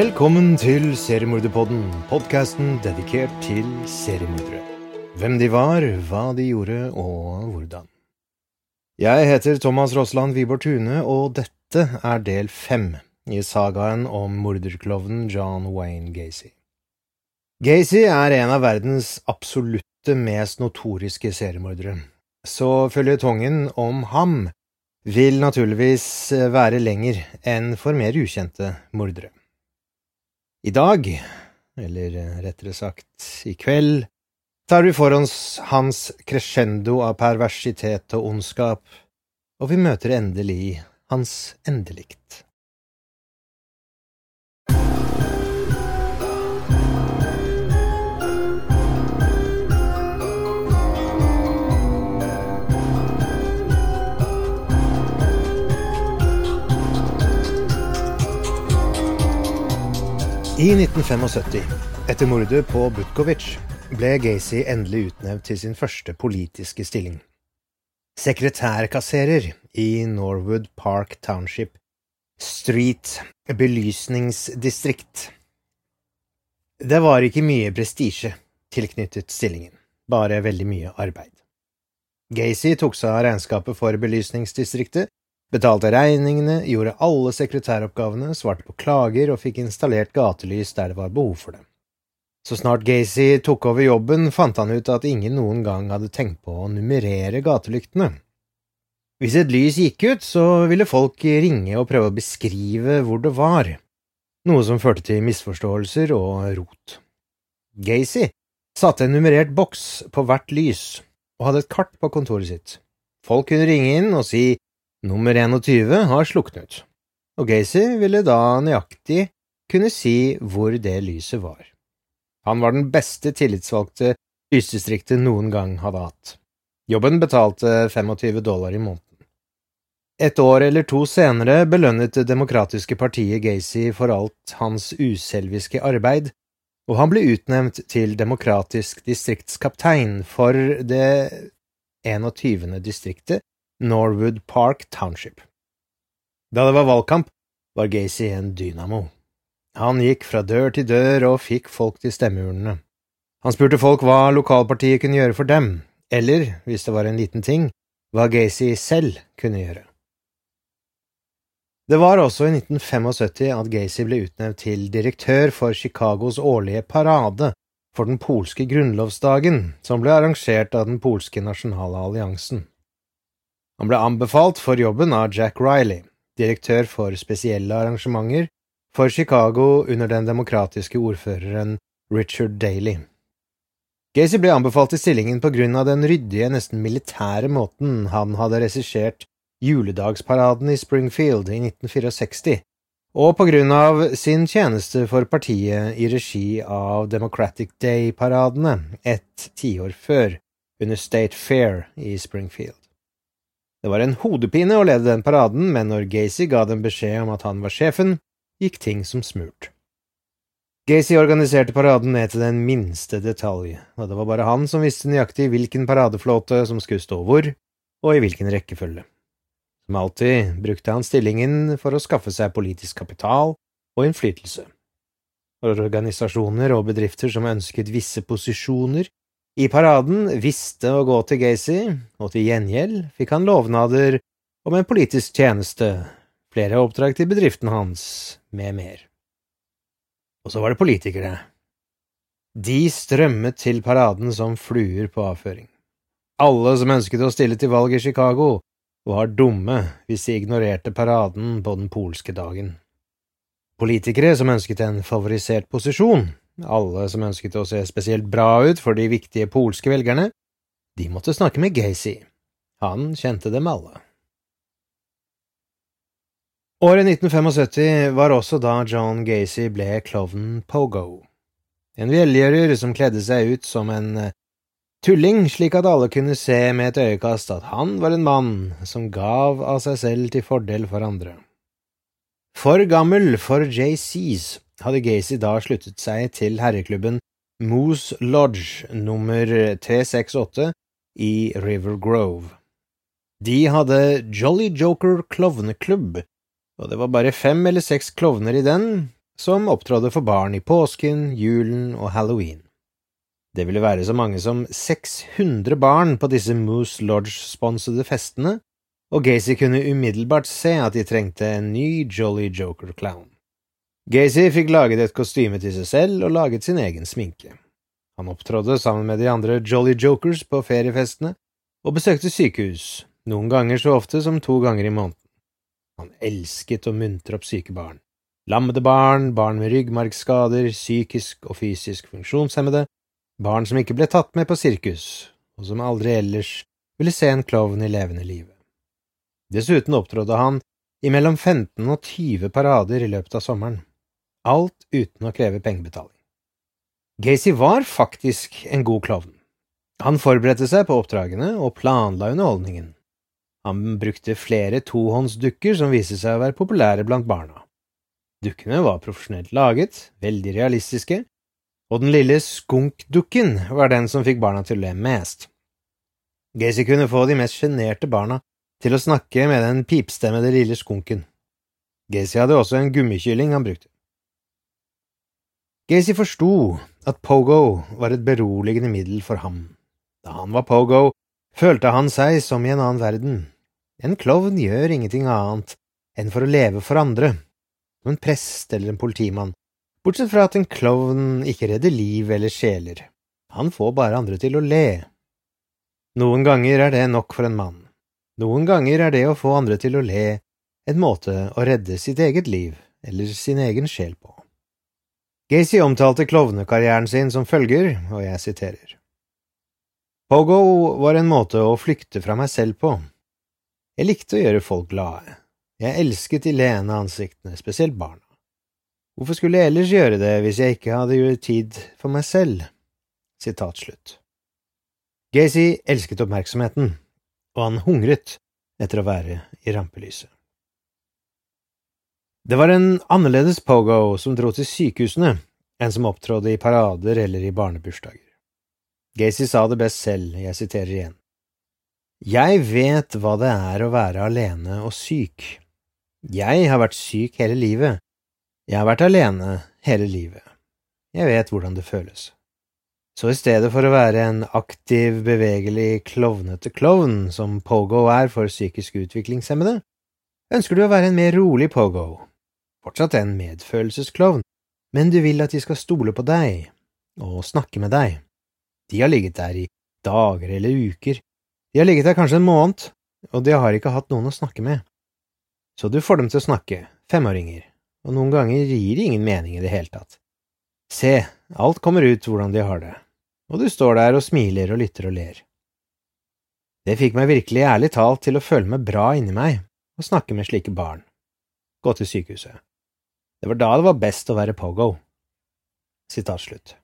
Velkommen til Seriemorderpodden, podkasten dedikert til seriemordere. Hvem de var, hva de gjorde og hvordan. Jeg heter Thomas Rossland Wiborg Tune, og dette er del fem i sagaen om morderklovnen John Wayne Gacy. Gacy er en av verdens absolutte mest notoriske seriemordere, så føljetongen om ham vil naturligvis være lenger enn for mer ukjente mordere. I dag, eller rettere sagt i kveld, tar vi for oss hans crescendo av perversitet og ondskap, og vi møter endelig hans endelikt. I 1975, etter mordet på Butkovic, ble Gacy endelig utnevnt til sin første politiske stilling. Sekretærkasserer i Norwood Park Township Street belysningsdistrikt. Det var ikke mye prestisje tilknyttet stillingen, bare veldig mye arbeid. Gacy tok seg av regnskapet for belysningsdistriktet betalte regningene, gjorde alle sekretæroppgavene, svarte på klager og fikk installert gatelys der det var behov for det. Så snart Gacy tok over jobben, fant han ut at ingen noen gang hadde tenkt på å nummerere gatelyktene. Hvis et lys gikk ut, så ville folk ringe og prøve å beskrive hvor det var, noe som førte til misforståelser og rot. Gacy satte en nummerert boks på hvert lys og hadde et kart på kontoret sitt. Folk kunne ringe inn og si Nummer 21 har sluknet, og Gacy ville da nøyaktig kunne si hvor det lyset var. Han var den beste tillitsvalgte lysdistriktet noen gang hadde hatt. Jobben betalte 25 dollar i måneden. Et år eller to senere belønnet Det demokratiske partiet Gacy for alt hans uselviske arbeid, og han ble utnevnt til demokratisk distriktskaptein for det 21. distriktet Norwood Park Township. Da det var valgkamp, var Gacy en dynamo. Han gikk fra dør til dør og fikk folk til stemmeurnene. Han spurte folk hva lokalpartiet kunne gjøre for dem, eller, hvis det var en liten ting, hva Gacy selv kunne gjøre. Det var også i 1975 at Gacy ble utnevnt til direktør for Chicagos årlige parade for den polske grunnlovsdagen, som ble arrangert av den polske nasjonale alliansen. Han ble anbefalt for jobben av Jack Riley, direktør for spesielle arrangementer for Chicago under den demokratiske ordføreren Richard Daly. Gacy ble anbefalt til stillingen på grunn av den ryddige, nesten militære måten han hadde regissert juledagsparaden i Springfield i 1964, og på grunn av sin tjeneste for partiet i regi av Democratic Day-paradene et tiår før, under State Fair i Springfield. Det var en hodepine å lede den paraden, men når Gacy ga dem beskjed om at han var sjefen, gikk ting som smurt. Gacy organiserte paraden ned til den minste detalj, og det var bare han som visste nøyaktig hvilken paradeflåte som skulle stå hvor, og i hvilken rekkefølge. Som alltid brukte han stillingen for å skaffe seg politisk kapital og innflytelse. Organisasjoner og bedrifter som ønsket visse posisjoner, i paraden visste å gå til Gacy, og til gjengjeld fikk han lovnader om en politisk tjeneste, flere oppdrag til bedriften hans, med mer. Og så var det politikere. De strømmet til paraden som fluer på avføring. Alle som ønsket å stille til valg i Chicago, var dumme hvis de ignorerte paraden på den polske dagen. Politikere som ønsket en favorisert posisjon, alle som ønsket å se spesielt bra ut for de viktige polske velgerne, de måtte snakke med Gacy. Han kjente dem alle. Året 1975 var også da John Gacy ble klovnen Pogo, en velgjører som kledde seg ut som en eh, tulling slik at alle kunne se med et øyekast at han var en mann som gav av seg selv til fordel for andre. For gammel for JCs hadde Gacy da sluttet seg til herreklubben Moose Lodge nummer 368 i River Grove. De hadde Jolly Joker klovneklubb, og det var bare fem eller seks klovner i den, som opptrådde for barn i påsken, julen og halloween. Det ville være så mange som 600 barn på disse Moose Lodge-sponsede festene, og Gacy kunne umiddelbart se at de trengte en ny Jolly Joker-clown. Gacy fikk laget et kostyme til seg selv og laget sin egen sminke. Han opptrådde sammen med de andre Jolly Jokers på feriefestene og besøkte sykehus, noen ganger så ofte som to ganger i måneden. Han elsket å muntre opp syke barn. Lammede barn, barn med ryggmargsskader, psykisk og fysisk funksjonshemmede, barn som ikke ble tatt med på sirkus, og som aldri ellers ville se en klovn i levende live. Dessuten opptrådte han i mellom 15 og 20 parader i løpet av sommeren, alt uten å kreve pengebetaling. Gacy var faktisk en god klovn. Han forberedte seg på oppdragene og planla underholdningen. Han brukte flere tohåndsdukker som viste seg å være populære blant barna. Dukkene var profesjonelt laget, veldig realistiske, og den lille skunkdukken var den som fikk barna til å le mest. Gacy kunne få de mest sjenerte barna til å snakke med den pipstemmede lille skunken. Gacy hadde også en gummikylling han brukte. Gacy forsto at pogo var et beroligende middel for ham. Da han var pogo, følte han seg som i en annen verden. En klovn gjør ingenting annet enn for å leve for andre, som en prest eller en politimann, bortsett fra at en klovn ikke redder liv eller sjeler, han får bare andre til å le. Noen ganger er det nok for en mann, noen ganger er det å få andre til å le en måte å redde sitt eget liv eller sin egen sjel på. Gacy omtalte klovnekarrieren sin som følger, og jeg siterer. Pogo var en måte å flykte fra meg selv på. Jeg likte å gjøre folk glade. Jeg elsket de leende ansiktene, spesielt barna. Hvorfor skulle jeg ellers gjøre det hvis jeg ikke hadde gjort tid for meg selv? Sitat slutt. Gacy elsket oppmerksomheten, og han hungret etter å være i rampelyset. Det var en annerledes pogo som dro til sykehusene enn som opptrådde i parader eller i barnebursdager. Gacy sa det best selv, jeg siterer igjen. Jeg vet hva det er å være alene og syk. Jeg har vært syk hele livet, jeg har vært alene hele livet. Jeg vet hvordan det føles. Så i stedet for å være en aktiv, bevegelig, klovnete klovn, som pogo er for psykisk utviklingshemmede, ønsker du å være en mer rolig pogo, fortsatt en medfølelsesklovn, men du vil at de skal stole på deg og snakke med deg. De har ligget der i dager eller uker, de har ligget der kanskje en måned, og de har ikke hatt noen å snakke med. Så du får dem til å snakke, femåringer, og noen ganger gir det ingen mening i det hele tatt. Se, alt kommer ut hvordan de har det, og du står der og smiler og lytter og ler. Det fikk meg virkelig ærlig talt til å føle meg bra inni meg og snakke med slike barn. Gå til sykehuset. Det var da det var best å være pogo. Sitat slutt.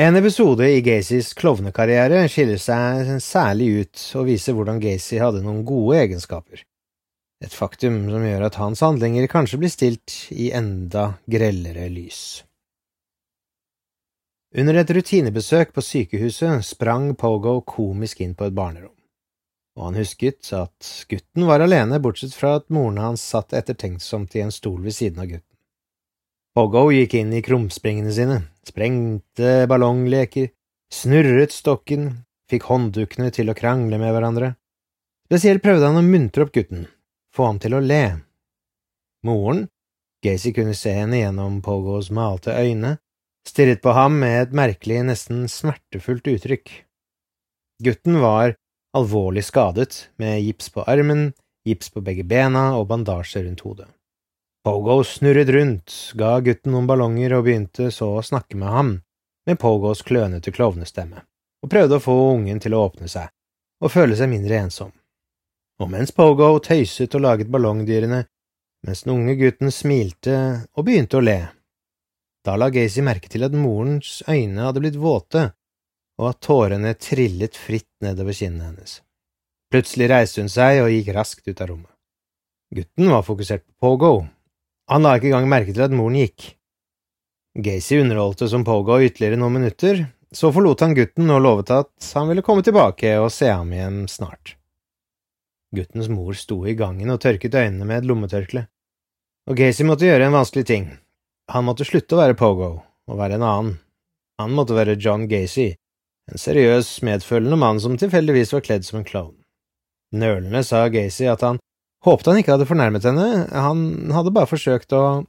En episode i Gacys klovnekarriere skiller seg særlig ut og viser hvordan Gacy hadde noen gode egenskaper et faktum som gjør at hans handlinger kanskje blir stilt i enda grellere lys. Under et rutinebesøk på sykehuset sprang Pogo komisk inn på et barnerom, og han husket at gutten var alene bortsett fra at moren hans satt ettertenksomt i en stol ved siden av gutten. Pogo gikk inn i krumspringene sine, sprengte ballongleker, snurret stokken, fikk hånddukkene til å krangle med hverandre. Spesielt prøvde han å muntre opp gutten, få ham til å le. Moren, Gacy kunne se henne gjennom Pogos malte øyne, stirret på ham med et merkelig, nesten smertefullt uttrykk. Gutten var alvorlig skadet, med gips på armen, gips på begge bena og bandasje rundt hodet. Pogo snurret rundt, ga gutten noen ballonger og begynte så å snakke med ham, med Pogos klønete klovnestemme, og prøvde å få ungen til å åpne seg og føle seg mindre ensom og mens Pogo tøyset og laget ballongdyrene, mens den unge gutten smilte og begynte å le. Da la Gacy merke til at morens øyne hadde blitt våte, og at tårene trillet fritt nedover kinnene hennes. Plutselig reiste hun seg og gikk raskt ut av rommet. Gutten var fokusert på Pogo. Han la ikke engang merke til at moren gikk. Gacy underholdte som Pogo ytterligere noen minutter, så forlot han gutten og lovet at han ville komme tilbake og se ham igjen snart. Guttens mor sto i gangen og tørket øynene med et lommetørkle. Og Gacy måtte gjøre en vanskelig ting. Han måtte slutte å være Pogo og være en annen. Han måtte være John Gacy, en seriøs, medfølende mann som tilfeldigvis var kledd som en klovn. Nølende sa Gacy at han håpte han ikke hadde fornærmet henne, han hadde bare forsøkt å…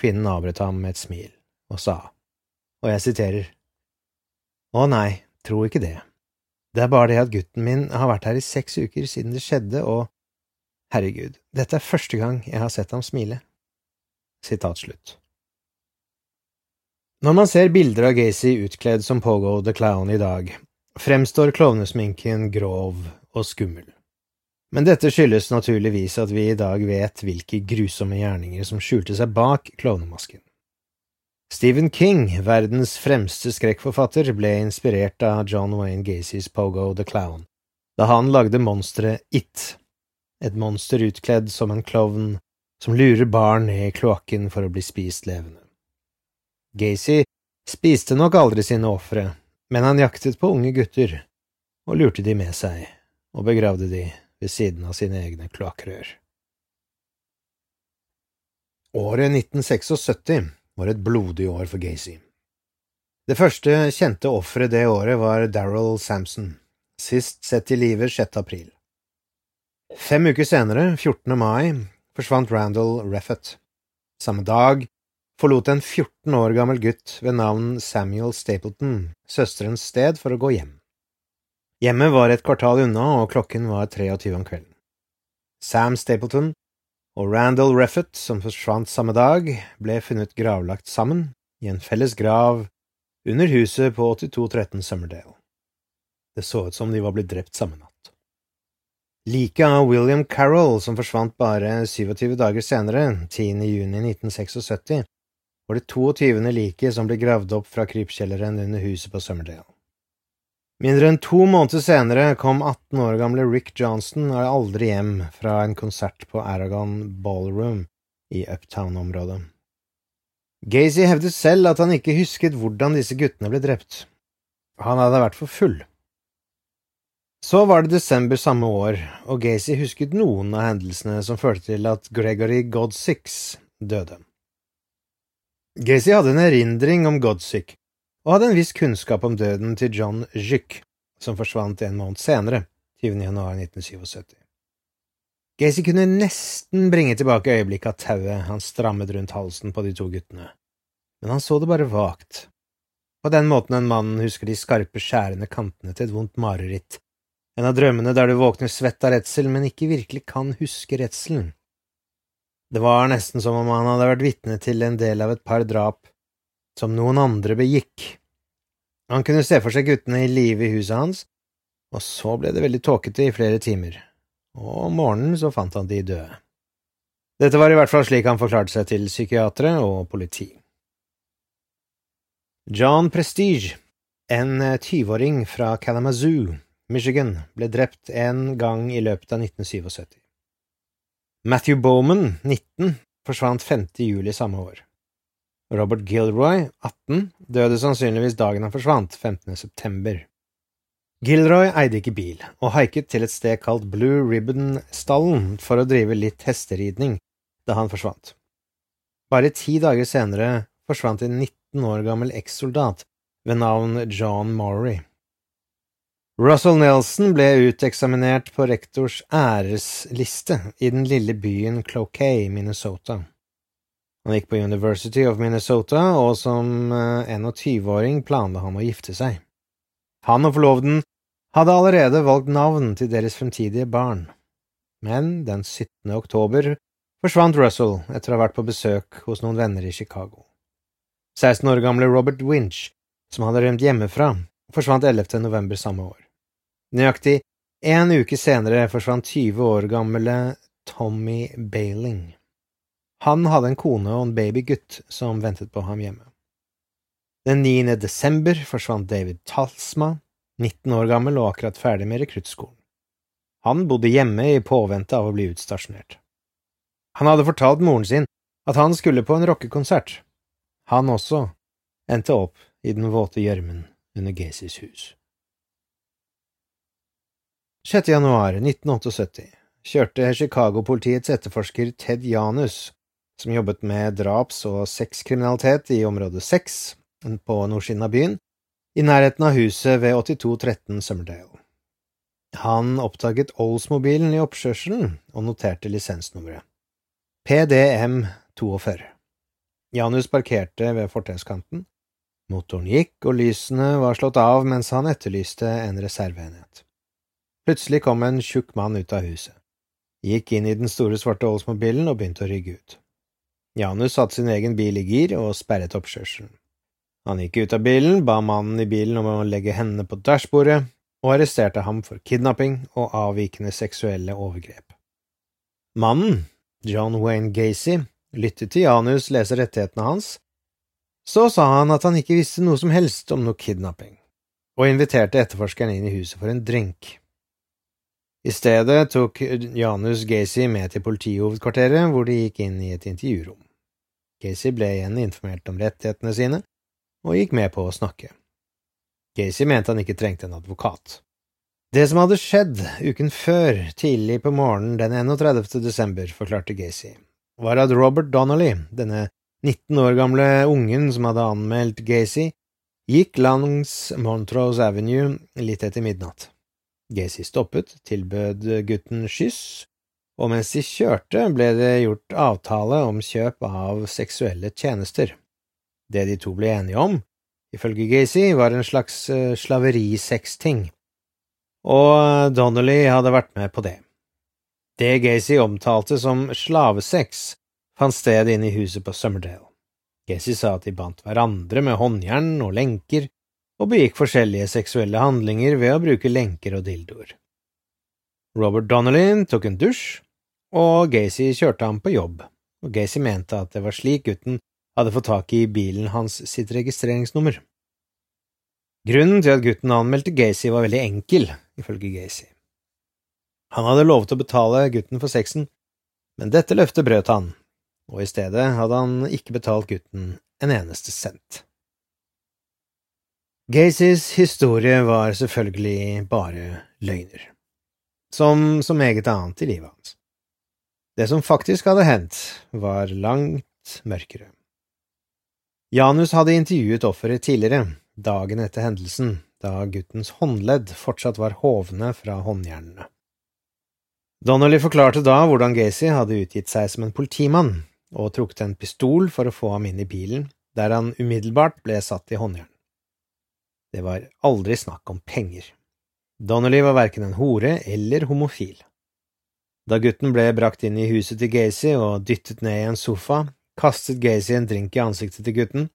Kvinnen avbrøt ham med et smil og sa, og jeg siterer, Å nei, tro ikke det. Det er bare det at gutten min har vært her i seks uker siden det skjedde, og herregud, dette er første gang jeg har sett ham smile. Sitat slutt. Når man ser bilder av Gacy utkledd som Pogo the Clown i dag, fremstår klovnesminken grov og skummel. Men dette skyldes naturligvis at vi i dag vet hvilke grusomme gjerninger som skjulte seg bak klovnemasken. Stephen King, verdens fremste skrekkforfatter, ble inspirert av John Wayne Gacys Pogo the Clown da han lagde monsteret It, et monster utkledd som en klovn som lurer barn ned i kloakken for å bli spist levende. Gacy spiste nok aldri sine ofre, men han jaktet på unge gutter og lurte de med seg og begravde de ved siden av sine egne kloakkrør. Året 1976 var et blodig år for Gacy. Det første kjente offeret det året var Daryl Sampson, sist sett i live 6. april. Fem uker senere, 14. mai, forsvant Randall Reffett. Samme dag forlot en 14 år gammel gutt ved navn Samuel Stapleton søsterens sted for å gå hjem. Hjemmet var et kvartal unna, og klokken var 23 om kvelden. Sam Stapleton og Randall Reffett, som forsvant samme dag, ble funnet gravlagt sammen i en felles grav under huset på 8213 Summerdale. Det så ut som de var blitt drept samme natt. Liket av William Carroll, som forsvant bare 27 dager senere, 10. juni 1976, var det 22. liket som ble gravd opp fra krypkjelleren under huset på Summerdale. Mindre enn to måneder senere kom 18 år gamle Rick Johnston aldri hjem fra en konsert på Aragon Ballroom i Uptown-området. Gacy hevdet selv at han ikke husket hvordan disse guttene ble drept. Han hadde vært for full. Så var det desember samme år, og Gacy husket noen av hendelsene som førte til at Gregory Godsix døde. Gacy hadde en erindring om Godsick, og hadde en viss kunnskap om døden til John Jyck, som forsvant en måned senere, 20. januar 1977. Gacy kunne nesten bringe tilbake øyeblikket av tauet han strammet rundt halsen på de to guttene, men han så det bare vagt. På den måten en mann husker de skarpe, skjærende kantene til et vondt mareritt, en av drømmene der du våkner svett av redsel, men ikke virkelig kan huske redselen. Det var nesten som om han hadde vært vitne til en del av et par drap som noen andre begikk. Han kunne se for seg guttene i live i huset hans, og så ble det veldig tåkete i flere timer, og om morgenen så fant han de døde. Dette var i hvert fall slik han forklarte seg til psykiatere og politi. John Prestige, en tyveåring fra Kalamazoo, Michigan, ble drept en gang i løpet av 1977. Matthew Bowman, 19, forsvant 5. juli samme år. Robert Gilroy, 18, døde sannsynligvis dagen han forsvant, 15. september. Gilroy eide ikke bil, og haiket til et sted kalt Blue Ribbon-stallen for å drive litt hesteridning da han forsvant. Bare ti dager senere forsvant en 19 år gammel ekssoldat ved navn John Maury. Russell Nelson ble uteksaminert på rektors æresliste i den lille byen Cloquet, Minnesota. Han gikk på University of Minnesota, og som 21-åring eh, planla han å gifte seg. Han og forloveden hadde allerede valgt navn til deres fremtidige barn, men den 17. oktober forsvant Russell etter å ha vært på besøk hos noen venner i Chicago. 16 år gamle Robert Winch, som hadde rømt hjemmefra, forsvant 11. november samme år. Nøyaktig en uke senere forsvant 20 år gamle Tommy Bailing. Han hadde en kone og en babygutt som ventet på ham hjemme. Den 9. desember forsvant David Talsma, 19 år gammel og akkurat ferdig med rekruttskolen. Han bodde hjemme i påvente av å bli utstasjonert. Han hadde fortalt moren sin at han skulle på en rockekonsert. Han også endte opp i den våte gjørmen under Gesis hus. 6. januar 1978 kjørte Chicago-politiets etterforsker Ted Janus som jobbet med draps- og sexkriminalitet i område 6 på nordsiden av byen, i nærheten av huset ved 8213 Summerdale. Han oppdaget Oldsmobilen i oppkjørselen og noterte lisensnummeret. PDM 42. Janus parkerte ved fortauskanten. Motoren gikk, og lysene var slått av mens han etterlyste en reserveenhet. Plutselig kom en tjukk mann ut av huset, gikk inn i den store svarte Oldsmobilen og begynte å rygge ut. Janus satte sin egen bil i gir og sperret oppkjørselen. Han gikk ut av bilen, ba mannen i bilen om å legge hendene på dashbordet, og arresterte ham for kidnapping og avvikende seksuelle overgrep. Mannen, John Wayne Gacy, lyttet til Janus lese rettighetene hans. Så sa han at han ikke visste noe som helst om noe kidnapping, og inviterte etterforskeren inn i huset for en drink. I stedet tok Janus Gacy med til politihovedkvarteret, hvor de gikk inn i et intervjurom. Gacy ble igjen informert om rettighetene sine, og gikk med på å snakke. Gacy mente han ikke trengte en advokat. Det som hadde skjedd uken før, tidlig på morgenen den 31. desember, forklarte Gacy, var at Robert Donnelly, denne 19 år gamle ungen som hadde anmeldt Gacy, gikk langs Montrose Avenue litt etter midnatt. Gacy stoppet, tilbød gutten skyss, og mens de kjørte, ble det gjort avtale om kjøp av seksuelle tjenester. Det de to ble enige om, ifølge Gacy, var en slags slaverisexting, slaveriseksting, og Donnelly hadde vært med på det. Det Gacy omtalte som slavesex, fant sted inne i huset på Summerdale. Gacy sa at de bandt hverandre med håndjern og lenker, og begikk forskjellige seksuelle handlinger ved å bruke lenker og dildoer. Robert Donnelly tok en dusj, og Gacy kjørte ham på jobb, og Gacy mente at det var slik gutten hadde fått tak i bilen hans sitt registreringsnummer. Grunnen til at gutten anmeldte Gacy var veldig enkel, ifølge Gacy. Han hadde lovet å betale gutten for sexen, men dette løftet brøt han, og i stedet hadde han ikke betalt gutten en eneste cent. Gacys historie var selvfølgelig bare løgner, som så meget annet i livet hans. Det som faktisk hadde hendt, var langt mørkere. Janus hadde intervjuet offeret tidligere, dagen etter hendelsen, da guttens håndledd fortsatt var hovne fra håndjernene. Donnelly forklarte da hvordan Gacy hadde utgitt seg som en politimann og trukket en pistol for å få ham inn i bilen, der han umiddelbart ble satt i håndjern. Det var aldri snakk om penger. Donnelly var verken en hore eller homofil. Da gutten ble brakt inn i huset til Gacy og dyttet ned i en sofa, kastet Gacy en drink i ansiktet til gutten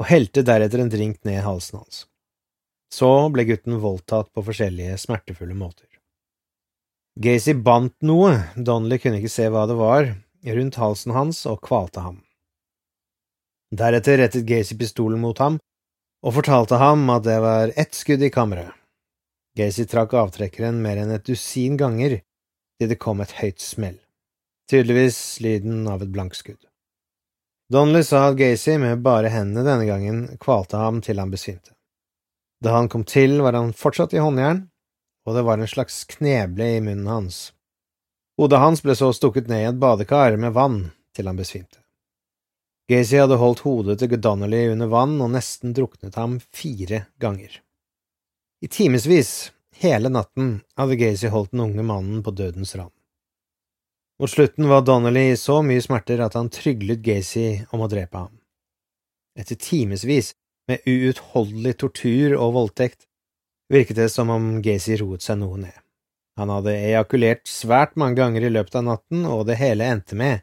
og helte deretter en drink ned i halsen hans. Så ble gutten voldtatt på forskjellige smertefulle måter. Gacy bandt noe, Donnelly kunne ikke se hva det var, rundt halsen hans og kvalte ham. Deretter rettet Gacy pistolen mot ham og fortalte ham at det var ett skudd i kammeret. Gacy trakk avtrekkeren mer enn et dusin ganger til det kom et høyt smell, tydeligvis lyden av et blankskudd. Donnelly sa at Gacy med bare hendene denne gangen kvalte ham til han besvimte. Da han kom til, var han fortsatt i håndjern, og det var en slags kneble i munnen hans. Hodet hans ble så stukket ned i et badekar med vann til han besvimte. Gacy hadde holdt hodet til Donnelly under vann og nesten druknet ham fire ganger. I timevis, hele natten, hadde Gacy holdt den unge mannen på dødens rand. Mot slutten var Donnelly i så mye smerter at han tryglet Gacy om å drepe ham. Etter timevis med uutholdelig tortur og voldtekt virket det som om Gacy roet seg noe ned. Han hadde ejakulert svært mange ganger i løpet av natten, og det hele endte med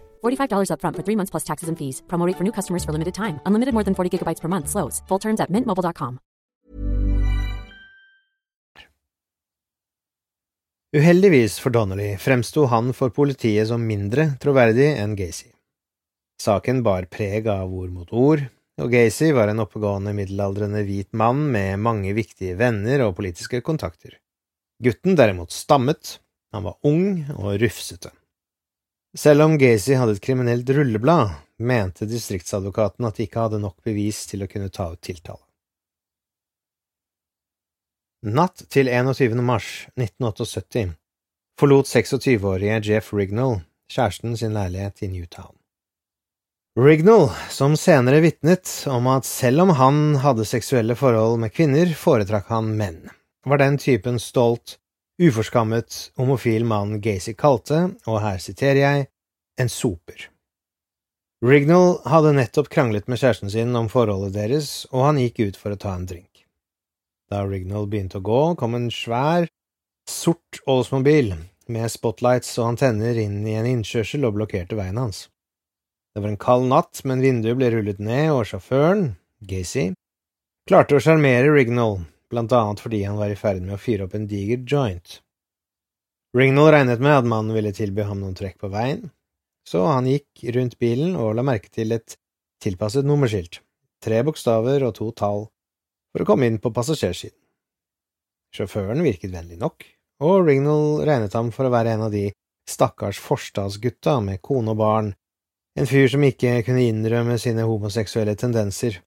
$45 upfront for three months plus taxes and fees. Promote for new customers for limited time. Unlimited more than 40 gigabytes per month. Slows. Full terms at mintmobile.com. Uheldigvis for Donnelly fremsto han for politiet som mindre troverdig enn Gacy. Saken bar preg av ord mot ord, og Gacy var en oppegående middelaldrende hvit mann med mange viktige venner og politiske kontakter. Gutten derimot stammet, han var ung og rufsete. Selv om Gacy hadde et kriminelt rulleblad, mente distriktsadvokaten at de ikke hadde nok bevis til å kunne ta ut tiltale. Natt til 21. mars 1978 forlot 26-årige Jeff Rignall kjæresten sin leilighet i Newtown. Rignall, som senere vitnet om at selv om han hadde seksuelle forhold med kvinner, foretrakk han menn, var den typen stolt, uforskammet, homofil mann Gacy kalte, og her siterer jeg, en soper. Rignall hadde nettopp kranglet med kjæresten sin om forholdet deres, og han gikk ut for å ta en drink. Da Rignall begynte å gå, kom en svær, sort Oldsmobil med spotlights og antenner inn i en innkjørsel og blokkerte veien hans. Det var en kald natt, men vinduet ble rullet ned, og sjåføren, Gacy, klarte å sjarmere Rignall blant annet fordi han var i ferd med å fyre opp en diger joint. Ringnall regnet med at mannen ville tilby ham noen trekk på veien, så han gikk rundt bilen og la merke til et tilpasset nummerskilt, tre bokstaver og to tall, for å komme inn på passasjersiden. Sjåføren virket vennlig nok, og Ringnall regnet ham for å være en av de stakkars forstadsgutta med kone og barn, en fyr som ikke kunne innrømme sine homoseksuelle tendenser,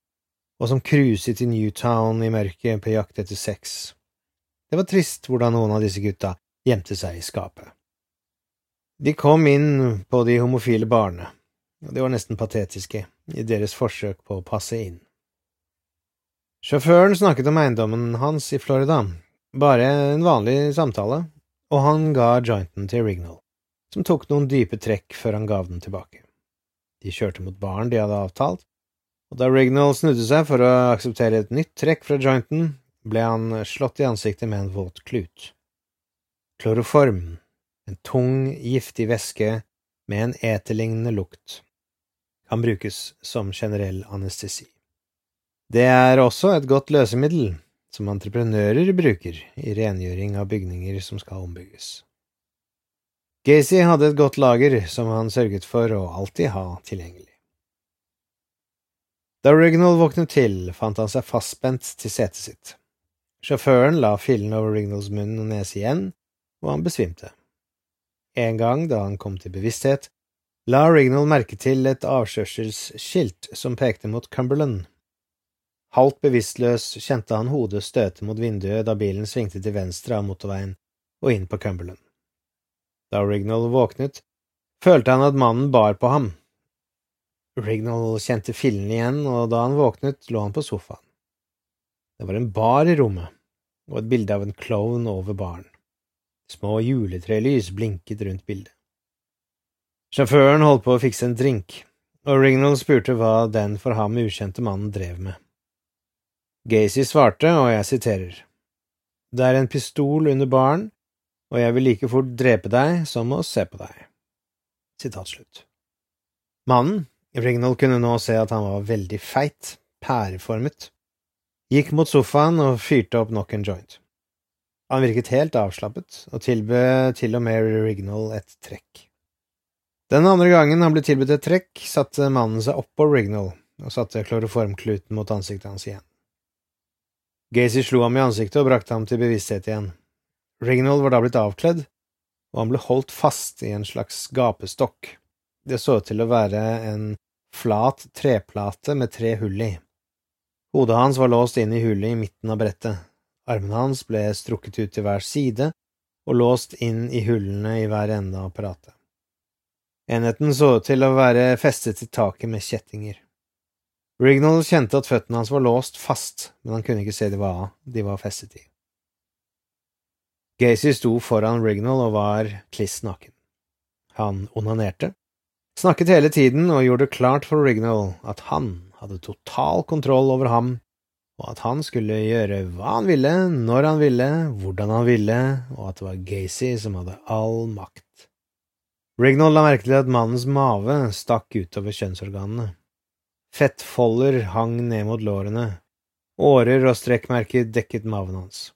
og som cruiset i Newtown i mørket på jakt etter sex. Det var trist hvordan noen av disse gutta gjemte seg i skapet. De kom inn på de homofile barene, og de var nesten patetiske i deres forsøk på å passe inn. Sjåføren snakket om eiendommen hans i Florida, bare en vanlig samtale, og han ga jointen til Rignall, som tok noen dype trekk før han gav den tilbake. De kjørte mot baren de hadde avtalt, og da Rignall snudde seg for å akseptere et nytt trekk fra jointen, ble han slått i ansiktet med en våt klut. Kloroform, en tung, giftig væske med en eterlignende lukt, kan brukes som generell anestesi. Det er også et godt løsemiddel som entreprenører bruker i rengjøring av bygninger som skal ombygges. Gacy hadde et godt lager som han sørget for å alltid ha tilgjengelig. Da Rignall våknet til, fant han seg fastspent til setet sitt. Sjåføren la fillen over Rignalls munn og nese igjen, og han besvimte. En gang da han kom til bevissthet, la Rignall merke til et avkjørselsskilt som pekte mot Cumberland. Halvt bevisstløs kjente han hodet støte mot vinduet da bilen svingte til venstre av motorveien og inn på Cumberland. Da Rignall våknet, følte han at mannen bar på ham, Rignall kjente fillen igjen, og da han våknet, lå han på sofaen. Det var en bar i rommet, og et bilde av en klovn over baren. Små juletrelys blinket rundt bildet. Sjåføren holdt på å fikse en drink, og Rignall spurte hva den for ham ukjente mannen drev med. Gacy svarte, og jeg siterer, Det er en pistol under baren, og jeg vil like fort drepe deg som å se på deg. Sitat slutt. Mannen, Rignall kunne nå se at han var veldig feit, pæreformet, gikk mot sofaen og fyrte opp nok en joint. Han virket helt avslappet, og tilbød til og med Rignall et trekk. Den andre gangen han ble tilbudt et trekk, satte mannen seg oppå Rignall og satte kloroformkluten mot ansiktet hans igjen. Gacy slo ham i ansiktet og brakte ham til bevissthet igjen. Rignall var da blitt avkledd, og han ble holdt fast i en slags gapestokk. Det så ut til å være en flat treplate med tre hull i. Hodet hans var låst inn i hullet i midten av brettet, armene hans ble strukket ut til hver side og låst inn i hullene i hver ende av apparatet. Enheten så ut til å være festet til taket med kjettinger. Rignall kjente at føttene hans var låst fast, men han kunne ikke se hva de var festet i. Gacy sto foran Rignall og var kliss naken. Han onanerte, snakket hele tiden og gjorde det klart for Rignall at han hadde total kontroll over ham, og at han skulle gjøre hva han ville, når han ville, hvordan han ville, og at det var Gacy som hadde all makt. Rignall la merke til at mannens mave stakk utover kjønnsorganene. Fettfolder hang ned mot lårene, årer og strekkmerker dekket maven hans.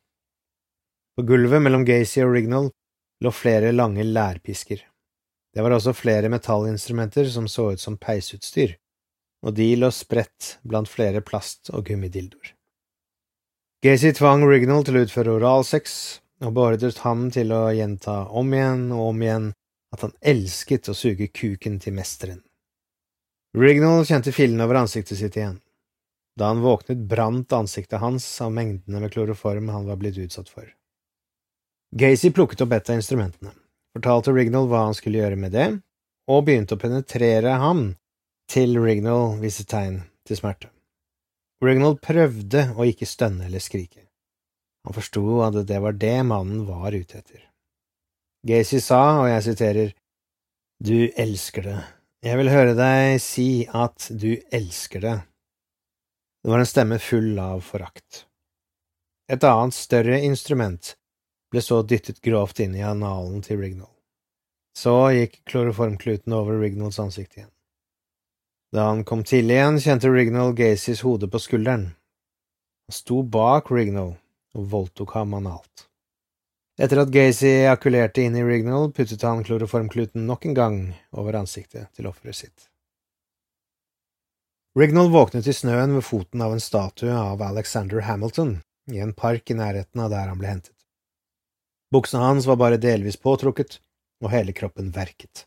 På gulvet mellom Gacy og Rignall lå flere lange lærpisker. Det var også flere metallinstrumenter som så ut som peisutstyr, og de lå spredt blant flere plast- og gummidildoer. Gacy tvang Rignall til å utføre oralsex, og beordret ham til å gjenta om igjen og om igjen at han elsket å suge kuken til mesteren. Rignall kjente fillene over ansiktet sitt igjen. Da han våknet, brant ansiktet hans av mengdene med kloroform han var blitt utsatt for. Gacy plukket opp et av instrumentene, fortalte Rignall hva han skulle gjøre med det, og begynte å penetrere ham til Rignall viste tegn til smerte. Rignall prøvde å ikke stønne eller skrike. Han forsto at det var det mannen var ute etter. Gacy sa, og jeg siterer, Du elsker det. Jeg vil høre deg si at du elsker det. Det var en stemme full av forakt. Et annet, større instrument ble så dyttet grovt inn i analen til Rignall. Så gikk kloroformkluten over Rignalls ansikt igjen. Da han kom til igjen, kjente Rignall Gacys hode på skulderen. Han sto bak Rignall og voldtok ham analt. Etter at Gacy ejakulerte inn i Rignall, puttet han kloroformkluten nok en gang over ansiktet til offeret sitt. Rignall våknet i snøen ved foten av en statue av Alexander Hamilton i en park i nærheten av der han ble hentet. Buksene hans var bare delvis påtrukket, og hele kroppen verket.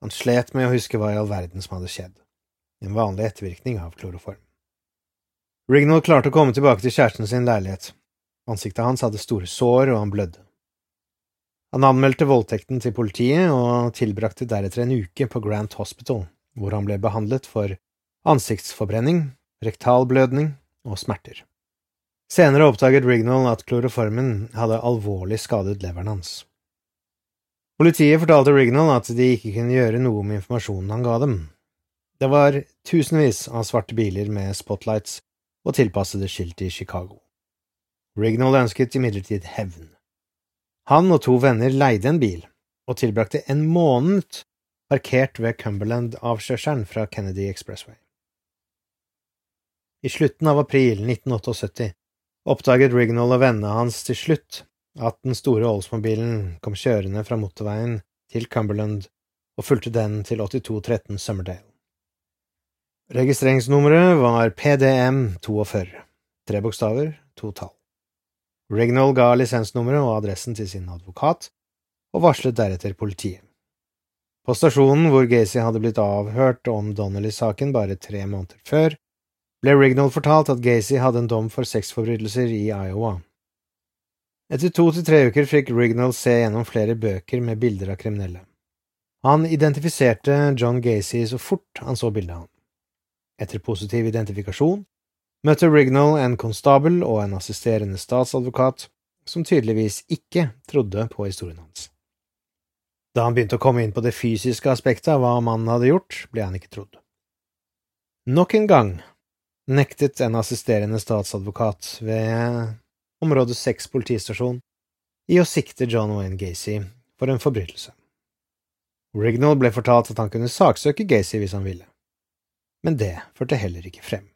Han slet med å huske hva i all verden som hadde skjedd, en vanlig ettervirkning av kloroform. Rignall klarte å komme tilbake til kjæresten sin leilighet. Ansiktet hans hadde store sår, og han blødde. Han anmeldte voldtekten til politiet og tilbrakte deretter en uke på Grant Hospital, hvor han ble behandlet for ansiktsforbrenning, rektalblødning og smerter. Senere oppdaget Rignall at kloroformen hadde alvorlig skadet leveren hans. Politiet fortalte Rignall at de ikke kunne gjøre noe med informasjonen han ga dem. Det var tusenvis av svarte biler med spotlights og tilpassede skilt i Chicago. Rignall ønsket imidlertid hevn. Han og to venner leide en bil og tilbrakte en måned parkert ved Cumberland-avkjørselen fra Kennedy Expressway. I slutten av april 1978 oppdaget Rignall og vennene hans til slutt at den store Oldsmobilen kom kjørende fra motorveien til Cumberland og fulgte den til 8213 Summerdale. Registreringsnummeret var PDM 42, tre bokstaver, to tall. Rignall ga lisensnummeret og adressen til sin advokat, og varslet deretter politiet. På stasjonen hvor Gacy hadde blitt avhørt om Donnelly-saken bare tre måneder før, ble Rignall fortalt at Gacy hadde en dom for sexforbrytelser i Iowa. Etter to til tre uker fikk Rignall se gjennom flere bøker med bilder av kriminelle. Han identifiserte John Gacy så fort han så bildet av ham. Etter positiv identifikasjon møtte Rignall en konstabel og en assisterende statsadvokat som tydeligvis ikke trodde på historien hans. Da han begynte å komme inn på det fysiske aspektet av hva mannen hadde gjort, ble han ikke trodd. Nok en gang nektet en assisterende statsadvokat ved område 6 politistasjon i å sikte John Wayne Gacy for en forbrytelse. Rignall ble fortalt at han kunne saksøke Gacy hvis han ville, men det førte heller ikke frem.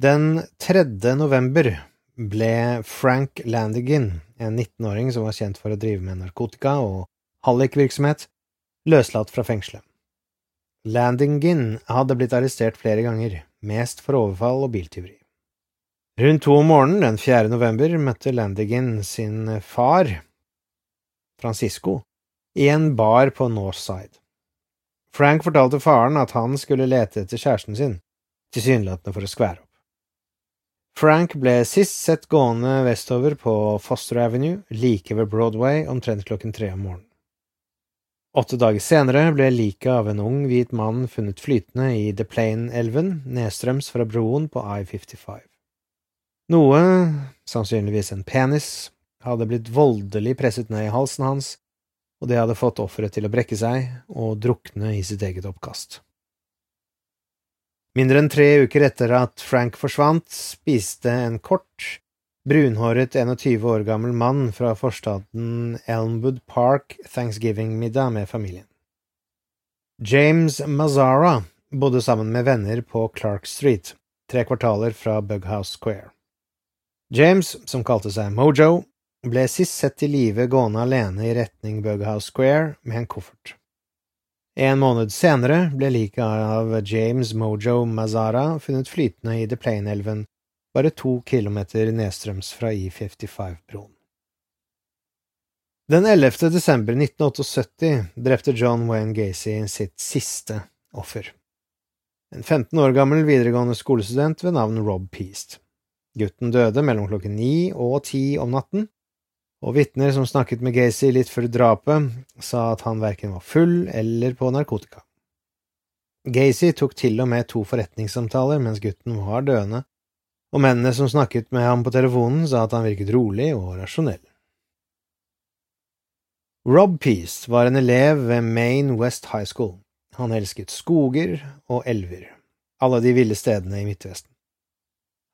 Den 3. november ble Frank Landigan, en 19-åring som var kjent for å drive med narkotika og hallikvirksomhet, løslatt fra fengselet. Landingin hadde blitt arrestert flere ganger, mest for overfall og biltyveri. Rundt to om morgenen den 4. november møtte Landingen sin far, Francisco, i en bar på Northside. Frank fortalte faren at han skulle lete etter kjæresten sin, tilsynelatende for å skvære opp. Frank ble sist sett gående vestover på Foster Avenue, like ved Broadway, omtrent klokken tre om morgenen. Åtte dager senere ble liket av en ung, hvit mann funnet flytende i The Plain-elven nedstrøms fra broen på I-55. Noe, sannsynligvis en penis, hadde blitt voldelig presset ned i halsen hans, og det hadde fått offeret til å brekke seg og drukne i sitt eget oppkast. Mindre enn tre uker etter at Frank forsvant, spiste en kort, brunhåret 21 år gammel mann fra forstaden Elmwood Park thanksgiving-middag med familien. James Mazara bodde sammen med venner på Clark Street, tre kvartaler fra Bughouse Square. James, som kalte seg Mojo, ble sist sett i live gående alene i retning Bughouse Square med en koffert. En måned senere ble liket av James Mojo Mazara funnet flytende i DePlaine-elven, bare to kilometer nedstrøms fra I-55-broen. Den 11. desember 1978 drepte John Wayne Gacy sitt siste offer. En 15 år gammel videregående skolestudent ved navn Rob Peast. Gutten døde mellom klokken ni og ti om natten, og vitner som snakket med Gacy litt før drapet, sa at han verken var full eller på narkotika. Gacy tok til og med to forretningssamtaler mens gutten var døende, og mennene som snakket med ham på telefonen, sa at han virket rolig og rasjonell. Rob Peace var en elev ved Maine West High School. Han elsket skoger og elver, alle de ville stedene i Midtvesten.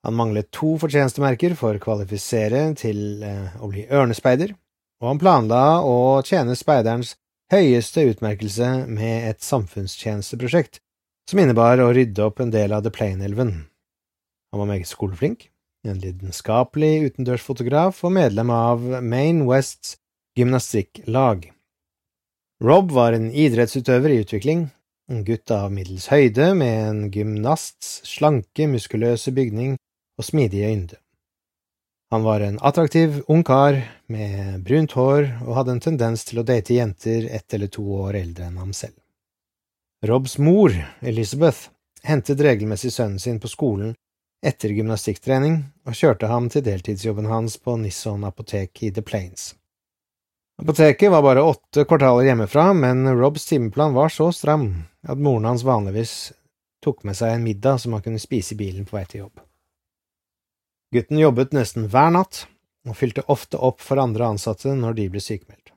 Han manglet to fortjenestemerker for å kvalifisere til eh, å bli ørnespeider, og han planla å tjene speiderens høyeste utmerkelse med et samfunnstjenesteprosjekt som innebar å rydde opp en del av The Plain-elven. Han var meget skoleflink, en lidenskapelig utendørsfotograf og medlem av Maine Wests gymnastikklag. Rob var en idrettsutøver i utvikling, en gutt av middels høyde med en gymnasts slanke, muskuløse bygning og smidige ynde. Han var en attraktiv ung kar med brunt hår og hadde en tendens til å date jenter ett eller to år eldre enn ham selv. Robs mor, Elizabeth, hentet regelmessig sønnen sin på skolen etter gymnastikktrening og kjørte ham til deltidsjobben hans på Nisson apotek i The Plains. Apoteket var bare åtte kvartaler hjemmefra, men Robs timeplan var så stram at moren hans vanligvis tok med seg en middag som han kunne spise i bilen på vei til jobb. Gutten jobbet nesten hver natt, og fylte ofte opp for andre ansatte når de ble sykemeldt.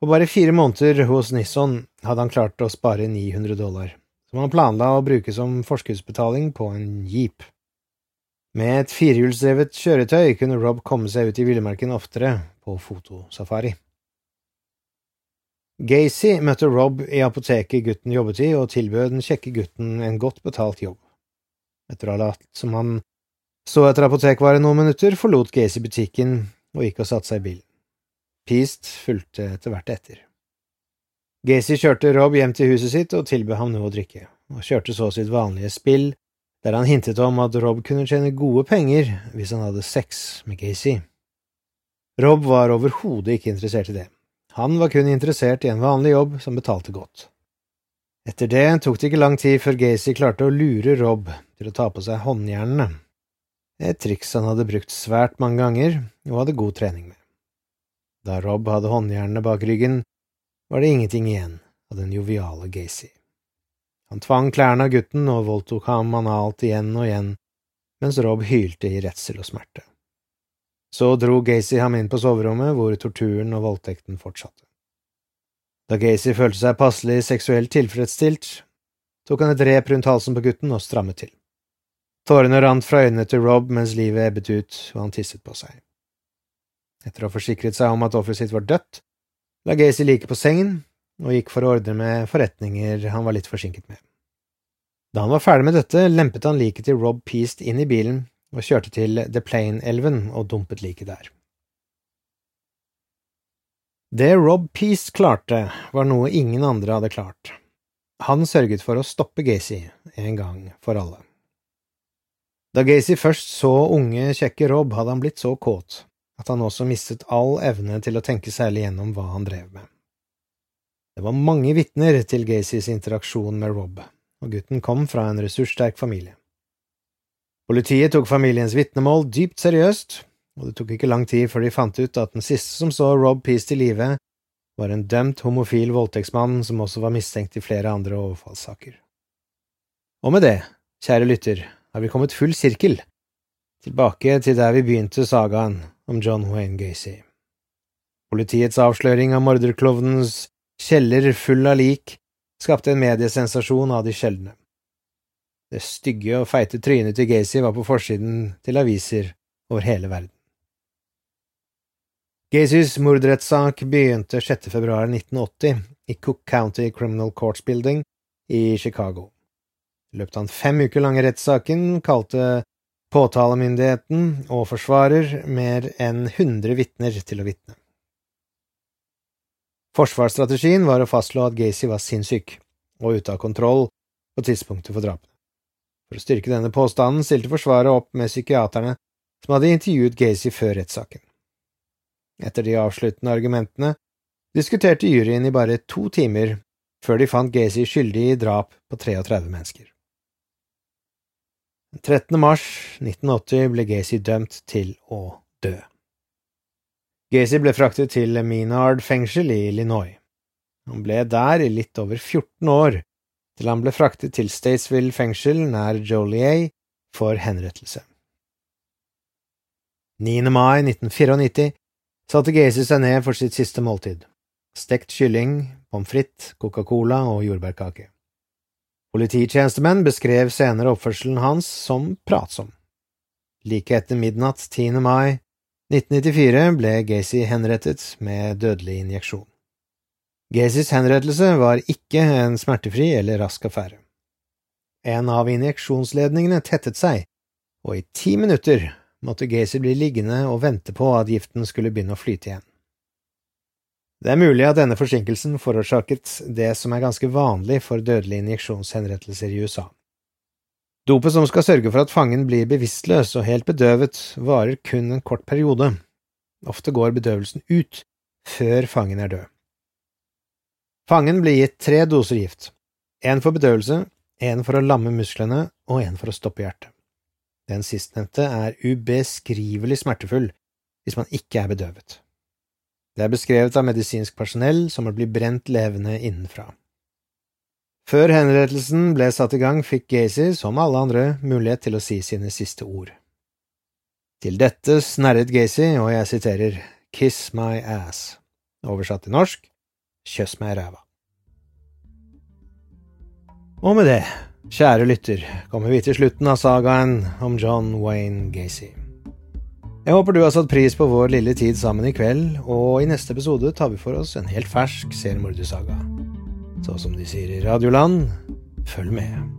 På bare fire måneder hos Nisson hadde han klart å spare 900 dollar, som han planla å bruke som forskuddsbetaling på en jeep. Med et firehjulsdrevet kjøretøy kunne Rob komme seg ut i villmarken oftere på fotosafari. Gacy møtte Rob i apoteket gutten jobbet i, og tilbød den kjekke gutten en godt betalt jobb. Etter å ha latt som han så etter apotekvare noen minutter forlot Gacy butikken og gikk og satte seg i bilen. Peast fulgte etter hvert etter. Gacy kjørte Rob hjem til huset sitt og tilbød ham noe å drikke, og kjørte så sitt vanlige spill, der han hintet om at Rob kunne tjene gode penger hvis han hadde sex med Gacy. Rob var overhodet ikke interessert i det. Han var kun interessert i en vanlig jobb som betalte godt. Etter det tok det ikke lang tid før Gacy klarte å lure Rob til å ta på seg håndjernene et triks han hadde brukt svært mange ganger og hadde god trening med. Da Rob hadde håndjernene bak ryggen, var det ingenting igjen av den joviale Gacy. Han tvang klærne av gutten og voldtok ham analt igjen og igjen, mens Rob hylte i redsel og smerte. Så dro Gacy ham inn på soverommet, hvor torturen og voldtekten fortsatte. Da Gacy følte seg passelig seksuelt tilfredsstilt, tok han et rep rundt halsen på gutten og strammet til. Tårene rant fra øynene til Rob mens livet ebbet ut og han tisset på seg. Etter å ha forsikret seg om at offeret sitt var dødt, la Gacy like på sengen og gikk for å ordne med forretninger han var litt forsinket med. Da han var ferdig med dette, lempet han liket til Rob Peast inn i bilen og kjørte til The Plain-elven og dumpet liket der. Det Rob Peast klarte, var noe ingen andre hadde klart. Han sørget for å stoppe Gacy en gang for alle. Da Gacy først så unge, kjekke Rob, hadde han blitt så kåt at han også mistet all evne til å tenke særlig gjennom hva han drev med. Det var mange vitner til Gacys interaksjon med Rob, og gutten kom fra en ressurssterk familie. Politiet tok familiens vitnemål dypt seriøst, og det tok ikke lang tid før de fant ut at den siste som så Rob Peace til live, var en dømt homofil voldtektsmann som også var mistenkt i flere andre overfallssaker. Og med det, kjære lytter, har vi kommet full sirkel, tilbake til der vi begynte sagaen om John Wayne Gacy. Politiets avsløring av morderklovnens kjeller full av lik skapte en mediesensasjon av de sjeldne. Det stygge og feite trynet til Gacy var på forsiden til aviser over hele verden. Gacys mordrettssak begynte 6. februar 1980 i Cook County Criminal Courts Building i Chicago. I den fem uker lange rettssaken kalte påtalemyndigheten og forsvarer mer enn 100 vitner til å vitne. Forsvarsstrategien var å fastslå at Gacy var sinnssyk og ute av kontroll på tidspunktet for drapene. For å styrke denne påstanden stilte Forsvaret opp med psykiaterne som hadde intervjuet Gacy før rettssaken. Etter de avsluttende argumentene diskuterte juryen i bare to timer før de fant Gacy skyldig i drap på 33 mennesker. Den 13. mars 1980 ble Gacy dømt til å dø. Gacy ble fraktet til Minard fengsel i Illinois. Han ble der i litt over 14 år, til han ble fraktet til Statesville fengsel nær Joliet for henrettelse. 9. mai 1994 satte Gacy seg ned for sitt siste måltid – stekt kylling, pommes frites, Coca-Cola og jordbærkake. Polititjenestemenn beskrev senere oppførselen hans som pratsom. Like etter midnatt 10. mai 1994 ble Gacy henrettet med dødelig injeksjon. Gacys henrettelse var ikke en smertefri eller rask affære. En av injeksjonsledningene tettet seg, og i ti minutter måtte Gacy bli liggende og vente på at giften skulle begynne å flyte igjen. Det er mulig at denne forsinkelsen forårsaket det som er ganske vanlig for dødelige injeksjonshenrettelser i USA. Dopet som skal sørge for at fangen blir bevisstløs og helt bedøvet, varer kun en kort periode. Ofte går bedøvelsen ut før fangen er død. Fangen blir gitt tre doser gift, én for bedøvelse, én for å lamme musklene og én for å stoppe hjertet. Den sistnevnte er ubeskrivelig smertefull hvis man ikke er bedøvet. Det er beskrevet av medisinsk personell som å bli brent levende innenfra. Før henrettelsen ble satt i gang, fikk Gacy, som alle andre, mulighet til å si sine siste ord. Til dette snerret Gacy, og jeg siterer, Kiss my ass, oversatt til norsk, Kjøss meg i ræva. Og med det, kjære lytter, kommer vi til slutten av sagaen om John Wayne Gacy. Jeg håper du har satt pris på vår lille tid sammen i kveld, og i neste episode tar vi for oss en helt fersk seriemordersaga. Så som de sier i Radioland, følg med.